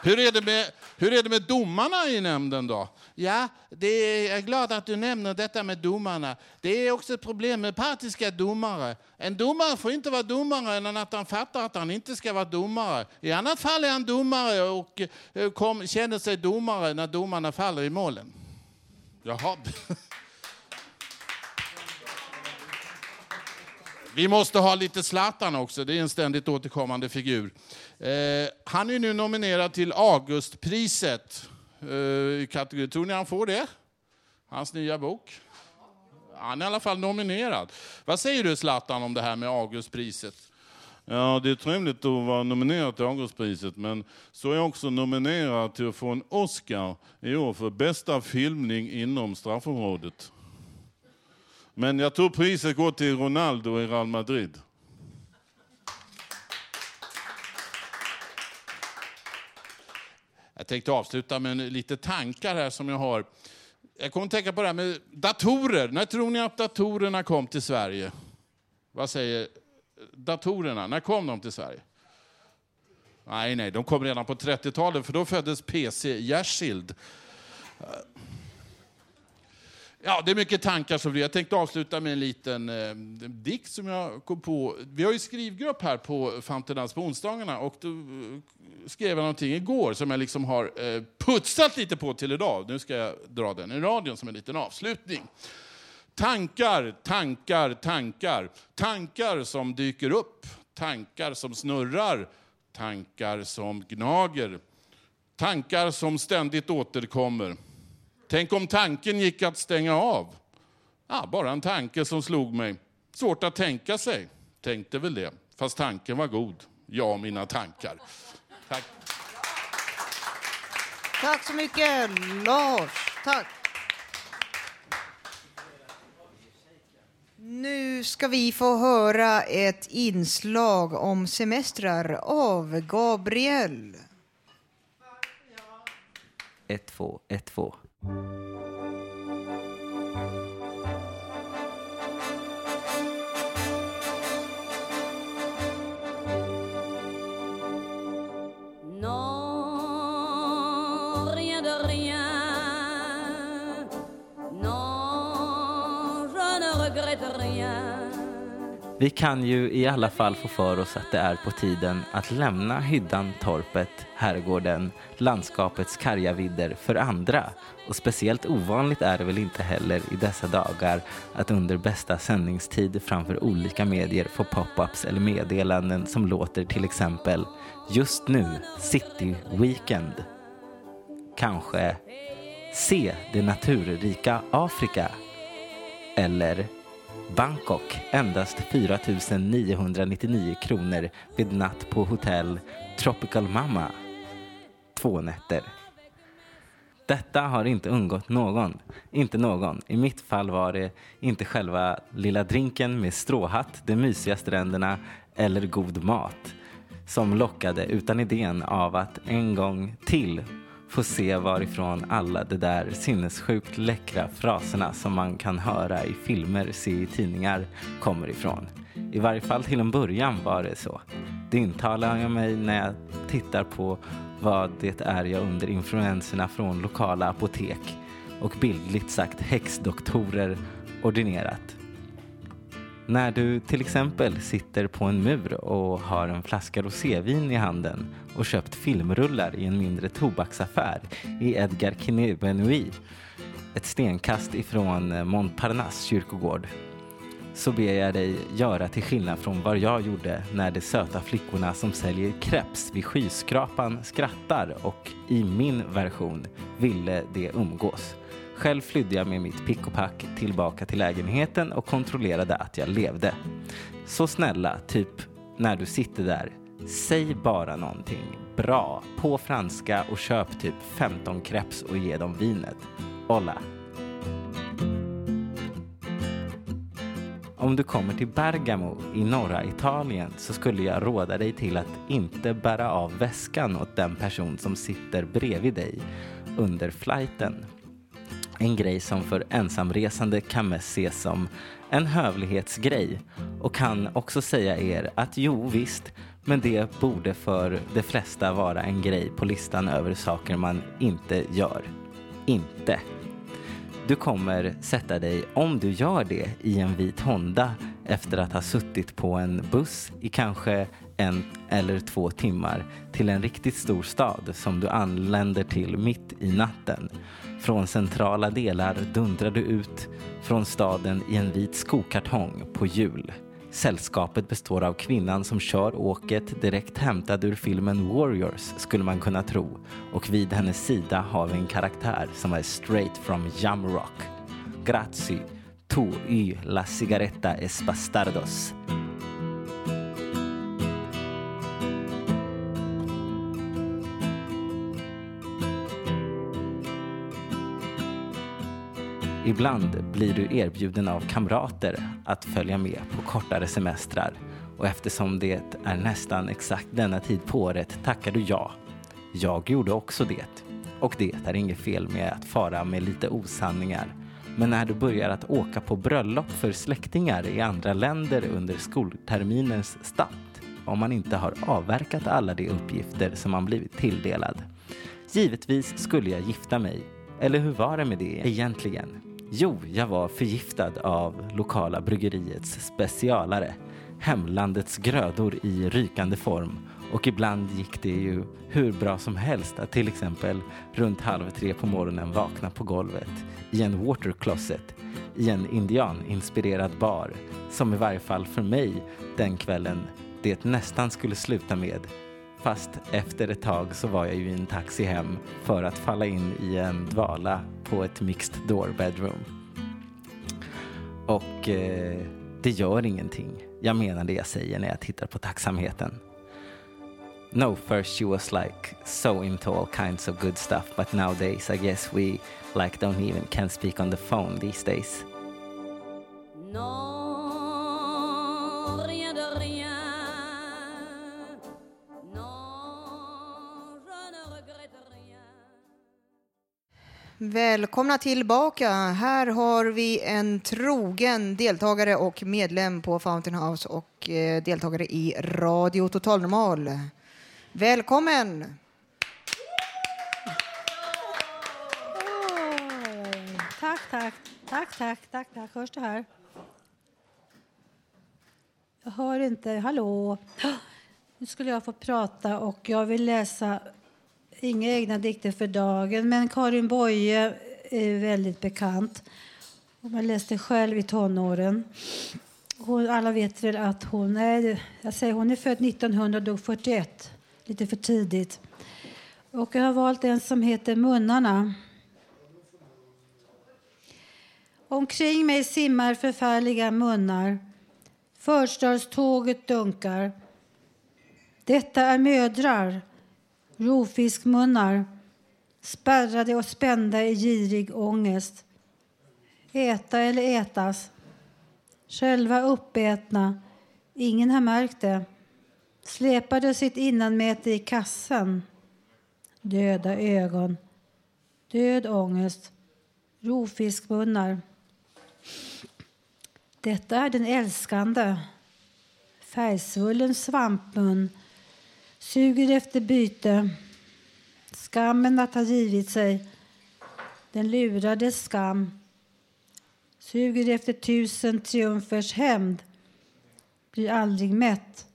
Speaker 13: Hur är, det med, hur är det med domarna i nämnden då?
Speaker 14: Ja, det är, jag är glad att du nämner detta med domarna. Det är också ett problem med partiska domare. En domare får inte vara domare än att han fattar att han inte ska vara domare. I annat fall är han domare och eh, kom, känner sig domare när domarna faller i målen.
Speaker 13: Jaha. Vi måste ha lite Zlatan också, det är en ständigt återkommande figur. Eh, han är nu nominerad till Augustpriset eh, i kategori. Tror ni han får det? Hans nya bok? Han är i alla fall nominerad. Vad säger du Zlatan om det här med Augustpriset?
Speaker 15: Ja, det är trevligt att vara nominerad till Augustpriset, men så är jag också nominerad till att få en Oscar i år för bästa filmning inom straffområdet. Men jag tror priset går till Ronaldo i Real Madrid.
Speaker 13: Jag tänkte avsluta med lite tankar här som jag har. Jag kommer att tänka på det här med datorer. När tror ni att datorerna kom till Sverige? Vad säger datorerna? När kom de till Sverige? Nej, nej, de kom redan på 30-talet för då föddes PC Jersild. Ja, det är mycket tankar som blir. Jag tänkte avsluta med en liten eh, dikt som jag kom på. Vi har ju skrivgrupp här på Fountainhouse på onsdagarna och då eh, skrev jag någonting igår som jag liksom har eh, putsat lite på till idag. Nu ska jag dra den i radion som en liten avslutning. Tankar, tankar, tankar. Tankar som dyker upp, tankar som snurrar, tankar som gnager. Tankar som ständigt återkommer. Tänk om tanken gick att stänga av. Ja, bara en tanke som slog mig. Svårt att tänka sig. Tänkte väl det. Fast tanken var god. Jag och mina tankar. Tack.
Speaker 1: Tack så mycket, Lars. Tack. Nu ska vi få höra ett inslag om semestrar av Gabriel.
Speaker 16: 1, 2, 1, 2.
Speaker 17: Música
Speaker 16: Vi kan ju i alla fall få för oss att det är på tiden att lämna hyddan, torpet, herrgården, landskapets karga vidder för andra. Och speciellt ovanligt är det väl inte heller i dessa dagar att under bästa sändningstid framför olika medier få pop-ups eller meddelanden som låter till exempel Just nu, City Weekend. Kanske Se det naturrika Afrika. Eller Bangkok endast 4 999 kronor vid natt på hotell Tropical Mama. Två nätter. Detta har inte undgått någon. Inte någon. I mitt fall var det inte själva lilla drinken med stråhatt, de mysiga stränderna eller god mat som lockade utan idén av att en gång till få se varifrån alla de där sinnessjukt läckra fraserna som man kan höra i filmer, se i tidningar kommer ifrån. I varje fall till en början var det så. Det intalar jag mig när jag tittar på vad det är jag under influenserna från lokala apotek och bildligt sagt häxdoktorer ordinerat. När du till exempel sitter på en mur och har en flaska rosévin i handen och köpt filmrullar i en mindre tobaksaffär i Edgar Quinet-Benouilly, ett stenkast ifrån eh, Montparnasse kyrkogård, så ber jag dig göra till skillnad från vad jag gjorde när de söta flickorna som säljer kreps vid skyskrapan skrattar och i min version ville de umgås. Själv flydde jag med mitt pick och pack tillbaka till lägenheten och kontrollerade att jag levde. Så snälla, typ när du sitter där, säg bara någonting bra på franska och köp typ 15 kreps och ge dem vinet. Hola! Om du kommer till Bergamo i norra Italien så skulle jag råda dig till att inte bära av väskan åt den person som sitter bredvid dig under flighten. En grej som för ensamresande kan mest ses som en hövlighetsgrej och kan också säga er att jo visst, men det borde för de flesta vara en grej på listan över saker man inte gör. Inte. Du kommer sätta dig, om du gör det, i en vit Honda efter att ha suttit på en buss i kanske en eller två timmar till en riktigt stor stad som du anländer till mitt i natten. Från centrala delar dundrar du ut från staden i en vit skokartong på hjul. Sällskapet består av kvinnan som kör åket direkt hämtad ur filmen Warriors skulle man kunna tro och vid hennes sida har vi en karaktär som är straight from Jamrock. Grazie, tu y la cigaretta es bastardos. Ibland blir du erbjuden av kamrater att följa med på kortare semestrar och eftersom det är nästan exakt denna tid på året tackar du ja. Jag gjorde också det. Och det är inget fel med att fara med lite osanningar. Men när du börjar att åka på bröllop för släktingar i andra länder under skolterminens start om man inte har avverkat alla de uppgifter som man blivit tilldelad. Givetvis skulle jag gifta mig. Eller hur var det med det egentligen? Jo, jag var förgiftad av lokala bryggeriets specialare. Hemlandets grödor i rykande form. Och ibland gick det ju hur bra som helst att till exempel runt halv tre på morgonen vakna på golvet i en water closet i en indianinspirerad bar som i varje fall för mig den kvällen det nästan skulle sluta med Fast efter ett tag så var jag ju i en taxi hem för att falla in i en dvala på ett mixed door bedroom. Och eh, det gör ingenting. Jag menar det jag säger när jag tittar på tacksamheten. No, first she was like so into all kinds of good stuff, but nowadays I guess we like don't even can speak on the phone these days.
Speaker 17: Non,
Speaker 1: Välkomna tillbaka. Här har vi en trogen deltagare och medlem på Fountain House och eh, deltagare i Radio Total Normal. Välkommen!
Speaker 18: Tack, tack, tack, tack, tack, tack. Hörs det här? Jag hör inte. Hallå? Nu skulle jag få prata och jag vill läsa inga egna dikter för dagen, men Karin Boye är väldigt bekant. Man läste själv i tonåren. Hon, alla vet väl att hon är, jag säger, hon är född 1900 och dog 41, lite för tidigt. Och jag har valt en som heter Munnarna. Omkring mig simmar förfärliga munnar. Förstadståget dunkar. Detta är mödrar, rovfiskmunnar, spärrade och spända i girig ångest. Äta eller ätas. Själva uppätna. Ingen har märkt det. Släpade sitt innanmäte i kassen. Döda ögon. Död ångest. Rovfiskmunnar. Detta är den älskande. Färgsvullen svampmun. Suger efter byte. Skammen att ha givit sig. Den lurades skam. Suger efter tusen triumfers hämnd. Blir aldrig mätt.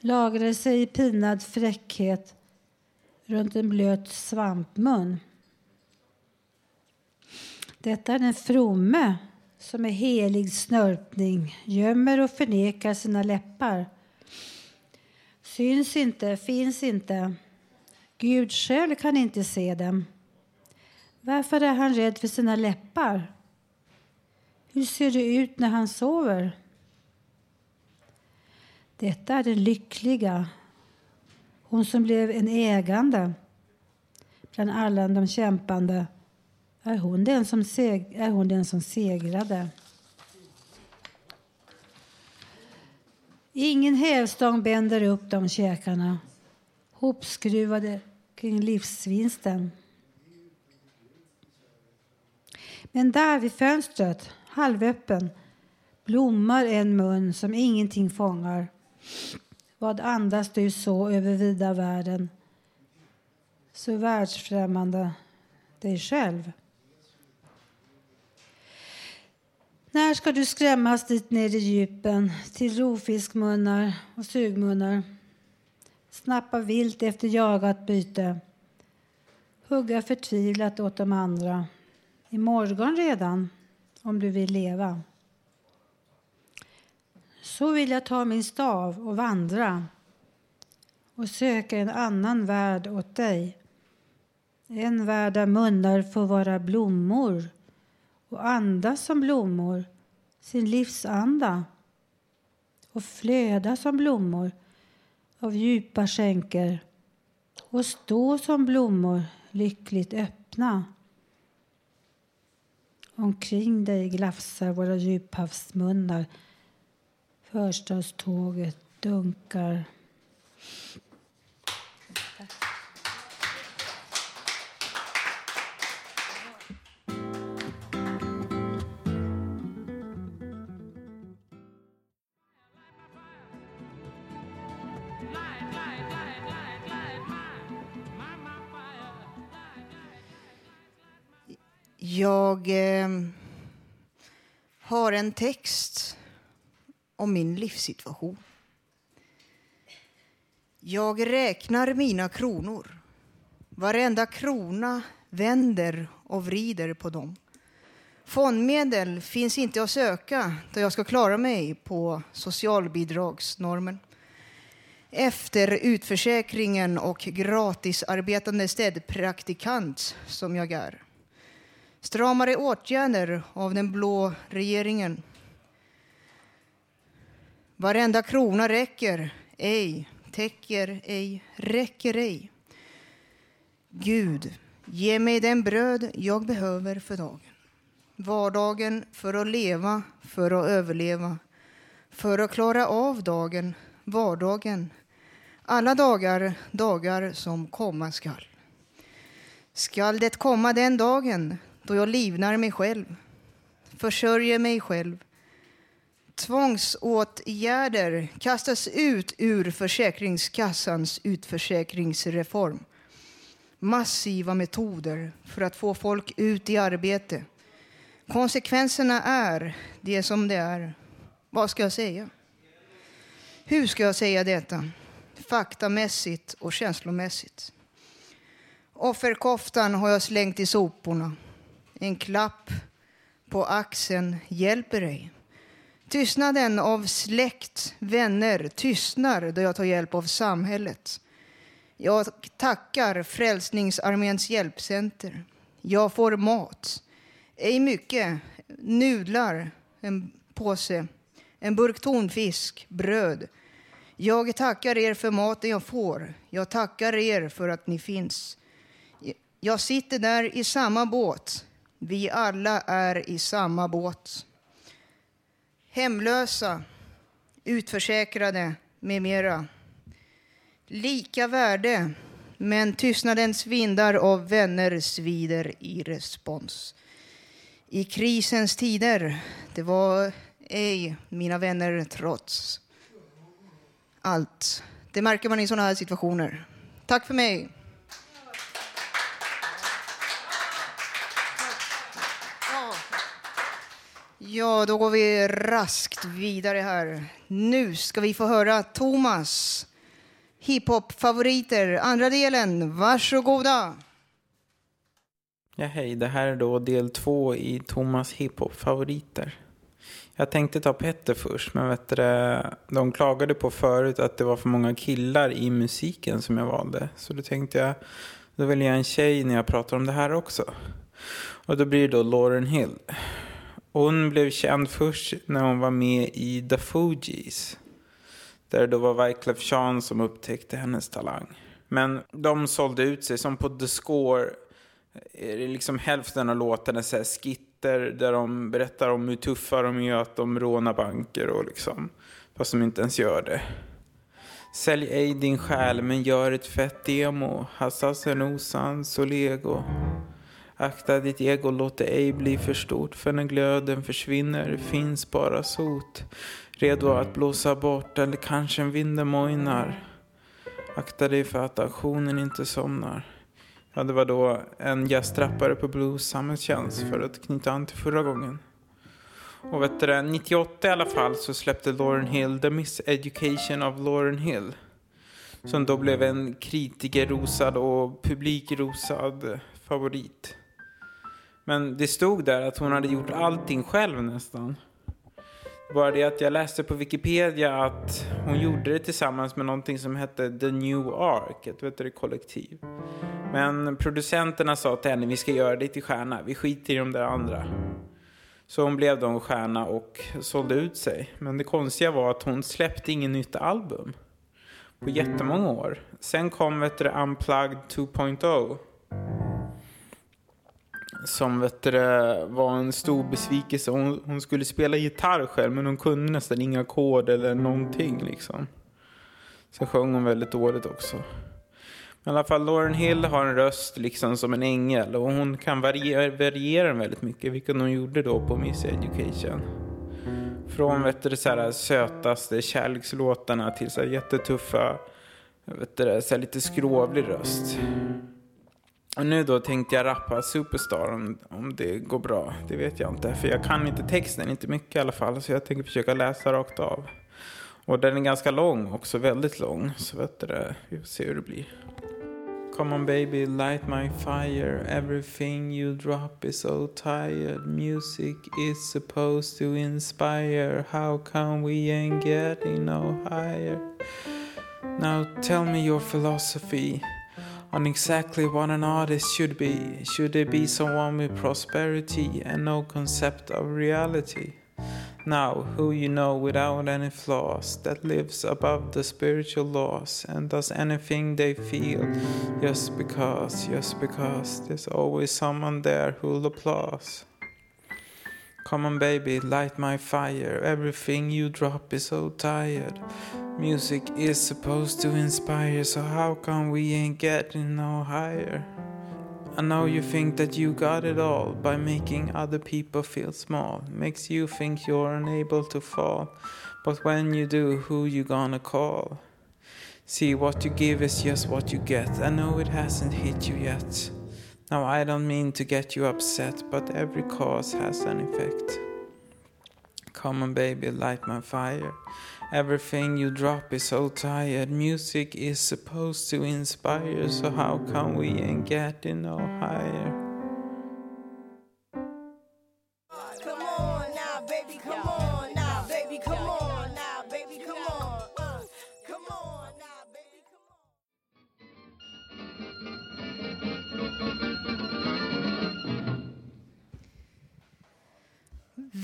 Speaker 18: Lagrar sig i pinad fräckhet runt en blöt svampmun. Detta är den fromme som med helig snörpning, gömmer och förnekar sina läppar. Syns inte, finns inte. Gud själv kan inte se dem. Varför är han rädd för sina läppar? Hur ser det ut när han sover? Detta är den lyckliga, hon som blev en ägande bland alla de kämpande är hon den som, seg är hon den som segrade. Ingen hävstång bänder upp de käkarna hopskruvade kring livsvinsten. Men där vid fönstret, halvöppen, blommar en mun som ingenting fångar. Vad andas du så över vida världen? Så världsfrämmande dig själv. När ska du skrämmas dit ner i djupen till rovfiskmunnar och sugmunnar? Snappa vilt efter jagat byte. Hugga förtvivlat åt de andra. i morgon redan, om du vill leva. Så vill jag ta min stav och vandra och söka en annan värld åt dig. En värld där munnar får vara blommor och andas som blommor, sin livsanda och flöda som blommor av djupa skänker och stå som blommor lyckligt öppna. Omkring dig glafsar våra djuphavsmunnar. Förstadståget dunkar.
Speaker 1: Jag eh, har en text om min livssituation. Jag räknar mina kronor. Varenda krona vänder och vrider på dem. Fondmedel finns inte att söka då jag ska klara mig på socialbidragsnormen. Efter utförsäkringen och gratisarbetande städpraktikant som jag är. Stramare åtgärder av den blå regeringen. Varenda krona räcker ej, täcker ej, räcker ej. Gud, ge mig den bröd jag behöver för dagen. Vardagen för att leva, för att överleva. För att klara av dagen, vardagen. Alla dagar, dagar som komma skall. Skall det komma den dagen då jag livnar mig själv, försörjer mig själv. Tvångsåtgärder kastas ut ur Försäkringskassans utförsäkringsreform. Massiva metoder för att få folk ut i arbete. Konsekvenserna är det som det är. Vad ska jag säga? Hur ska jag säga detta? Faktamässigt och känslomässigt. Offerkoftan har jag slängt i soporna. En klapp på axeln hjälper ej. Tystnaden av släkt, vänner tystnar då jag tar hjälp av samhället. Jag tackar Frälsningsarméns hjälpcenter. Jag får mat. Ej mycket. Nudlar, en påse, en burk tonfisk, bröd. Jag tackar er för maten jag får. Jag tackar er för att ni finns. Jag sitter där i samma båt. Vi alla är i samma båt. Hemlösa, utförsäkrade med mera. Lika värde, men tystnadens vindar av vänner svider i respons. I krisens tider, det var ej mina vänner trots allt. Det märker man i sådana här situationer. Tack för mig. Ja, då går vi raskt vidare här. Nu ska vi få höra Thomas hiphop-favoriter. Andra delen, varsågoda.
Speaker 19: Ja, hej. Det här är då del två i Thomas hiphop-favoriter. Jag tänkte ta Petter först, men vet du, de klagade på förut att det var för många killar i musiken som jag valde. Så då tänkte jag, då väljer jag en tjej när jag pratar om det här också. Och då blir det då Lauren Hill. Hon blev känd först när hon var med i The Fugees. Där det då var Wyclef Jean som upptäckte hennes talang. Men de sålde ut sig, som på The Score eh, är det liksom hälften av låtarna så här skitter där de berättar om hur tuffa de är att de rånar banker och liksom. Fast de inte ens gör det. Sälj ej din själ men gör ett fett demo. Hassasen osans och lego. Akta ditt ego, låt det ej bli för stort. För när glöden försvinner finns bara sot. Redo att blåsa bort eller kanske en vind mojnar. Akta dig för att aktionen inte somnar. Ja, det var då en gästrappare på Blues Samhällstjänst för att knyta an till förra gången. Och vet du, 98 i alla fall så släppte Lauren Hill The Miseducation of Lauren Hill. Som då blev en kritikerrosad och publikrosad favorit. Men det stod där att hon hade gjort allting själv nästan. Bara det att jag läste på Wikipedia att hon gjorde det tillsammans med någonting som hette The New Ark, ett vet du, kollektiv. Men producenterna sa till henne, vi ska göra dig till stjärna, vi skiter i de där andra. Så hon blev då en stjärna och sålde ut sig. Men det konstiga var att hon släppte ingen nytt album på jättemånga år. Sen kom vet du, Unplugged 2.0 som vet du, var en stor besvikelse. Hon, hon skulle spela gitarr själv men hon kunde nästan inga ackord eller någonting liksom. Sen sjöng hon väldigt dåligt också. Men i alla fall, Lauren Hill har en röst liksom som en ängel och hon kan variera, variera den väldigt mycket, vilket hon gjorde då på Miss Education. Från vet du, så här, sötaste kärlekslåtarna till så här, jättetuffa, vet du, så här, lite skrovlig röst. Och nu då tänkte jag rappa Superstar om, om det går bra. Det vet jag inte. För jag kan inte texten, inte mycket i alla fall. Så jag tänker försöka läsa rakt av. Och den är ganska lång också, väldigt lång. Så vet du det, vi får se hur det blir. Come on baby, light my fire. Everything you drop is so tired. Music is supposed to inspire. How come we ain't getting no higher? Now tell me your philosophy on exactly what an artist should be. Should they be someone with prosperity and no concept of reality? Now, who you know without any flaws, that lives above the spiritual laws and does anything they feel just because, just because there's always someone there who'll applaud. Come on, baby, light my fire. Everything you drop is so tired. Music is supposed to inspire, so how come we ain't getting no higher? I know you think that you got it all by making other people feel small. Makes you think you're unable to fall. But when you do, who you gonna call? See, what you give is just what you get. I know it hasn't hit you yet. Now, I don't mean to get you upset, but every cause has an effect. Come on, baby, light my fire. Everything you drop is so tired. Music is supposed to inspire, so how come we ain't getting no higher?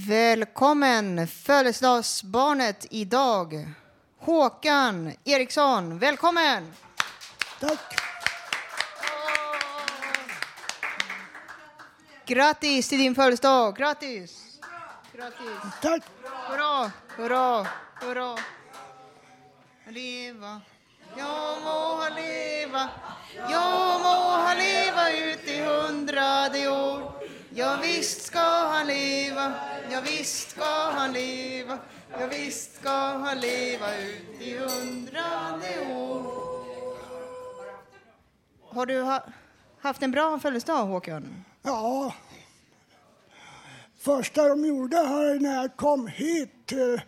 Speaker 1: Välkommen födelsedagsbarnet idag. Håkan Eriksson, välkommen!
Speaker 20: Tack.
Speaker 1: Grattis till din födelsedag, grattis! Grattis!
Speaker 20: Tack!
Speaker 1: Hurra, hurra, hurra! Leva, ja må han leva, ja må han leva ut i hundrade år. Ja visst ska han leva, ja visst ska han leva, ja visst ska han leva ut i hundrade år. Har du ha, haft en bra födelsedag Håkan?
Speaker 20: Ja. Första de gjorde här när jag kom hit eh, till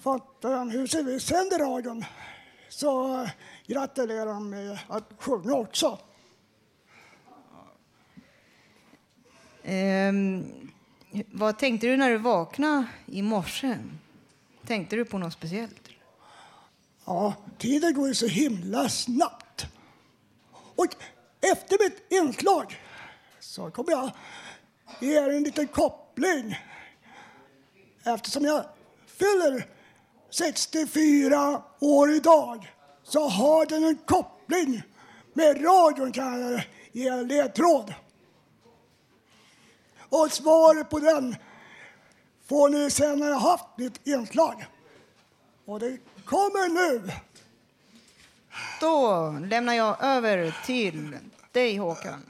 Speaker 20: Fontänhuset, vi sänder radion så gratulerade de mig att sjunga också.
Speaker 1: Ehm, vad tänkte du när du vaknade i morse? Tänkte du på något speciellt?
Speaker 20: Ja, tiden går ju så himla snabbt. Och efter mitt inslag så kommer jag ge er en liten koppling. Eftersom jag fyller 64 år idag så har den en koppling med radion kan jag ge en ledtråd. Och svaret på den får ni sen när jag haft mitt inslag. Och det kommer nu.
Speaker 1: Då lämnar jag över till dig Håkan.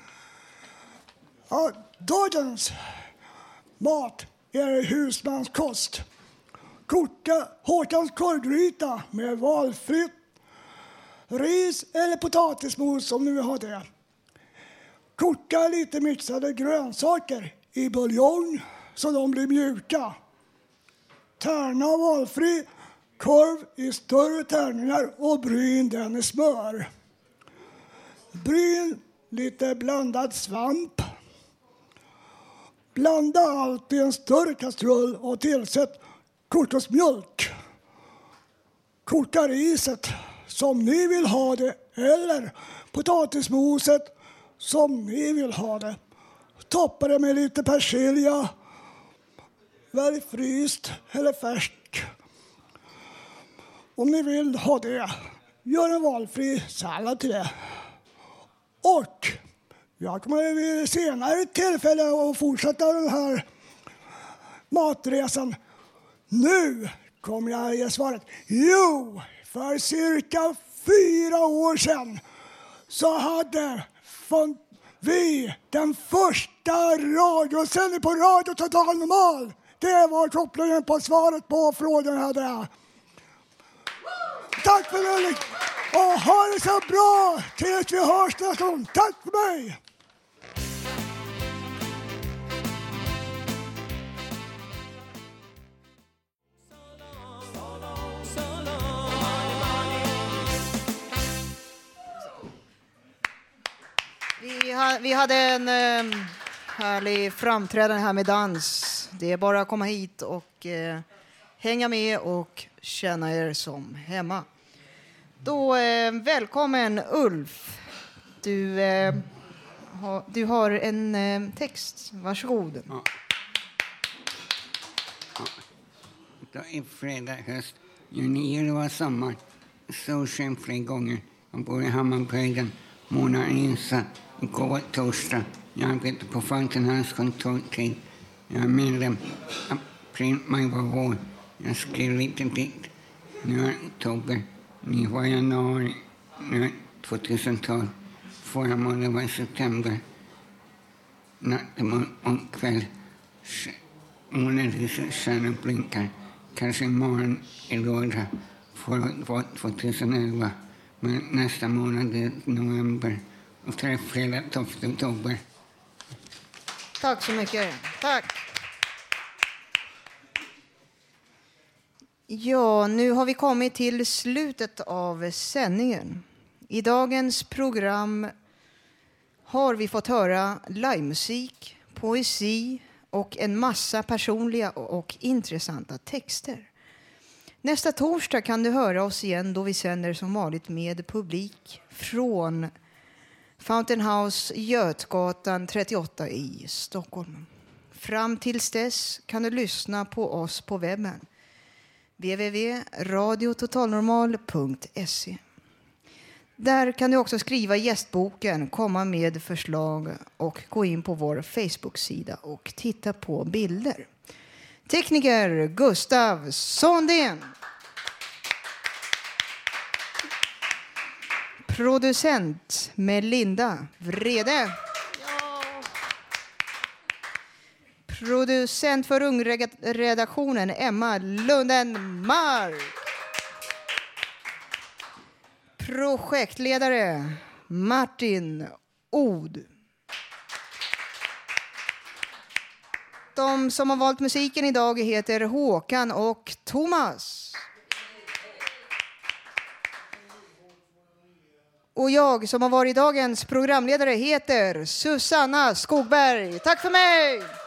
Speaker 20: Ja, dagens mat är husmanskost. Koka Håkans korvgryta med valfritt ris eller potatismos om ni vill ha det. Koka lite mixade grönsaker i buljong så de blir mjuka. Tärna valfri korv i större tärningar och bryn den i smör. Bryn lite blandad svamp. Blanda allt i en större kastrull och tillsätt kokosmjölk. Koka riset som ni vill ha det eller potatismoset som ni vill ha det. Toppa det med lite persilja. Välj fryst eller färsk. Om ni vill ha det, gör en valfri sallad till det. Och jag kommer vid senare tillfälle att fortsätta den här matresan. Nu kommer jag ge svaret. Jo, för cirka fyra år sedan så hade vi den första radiosändningen på Radio Total Normal. Det var kopplingen på svaret på frågan hade jag. Tack för det och ha det så bra tills vi hörs nästa gång. Tack för mig!
Speaker 1: Vi, ha, vi hade en eh, härlig framträdande här med dans. Det är bara att komma hit och eh, hänga med och känna er som hemma. Då, eh, välkommen Ulf. Du, eh, ha, du har en eh, text. Varsågod.
Speaker 21: Det är fredag höst, juni, juli var sommar. Solsken flera gånger. Jag bor i Hammarbyhöjden. Månaden insatt. Igår torsdag. Jag arbetar på Fountain kontortid. Jag är medlem. April, maj var vår. Jag skrev lite dikt. Nu är oktober. Nu var januari. Nu är 2012. Förra månaden var september. Natt och kväll. Månadens stjärnor blinkar. Kanske imorgon är lördag. Förut var 2011. Men nästa månad är november. Och fredag 12 oktober.
Speaker 1: Tack så mycket. Tack. Ja, nu har vi kommit till slutet av sändningen. I dagens program har vi fått höra livemusik, poesi och en massa personliga och intressanta texter. Nästa torsdag kan du höra oss igen då vi sänder som vanligt med publik från Fountain House, Götgatan 38 i Stockholm. Fram tills dess kan du lyssna på oss på webben www.radiototalnormal.se. Där kan du också skriva gästboken, komma med förslag och gå in på vår Facebook-sida och titta på bilder. Tekniker Gustav Sondén. Producent Melinda Vrede. Producent för Ungredaktionen Emma Lundenmark. Projektledare Martin Od. De som har valt musiken idag heter Håkan och Thomas. Och jag som har varit dagens programledare heter Susanna Skogberg. Tack för mig!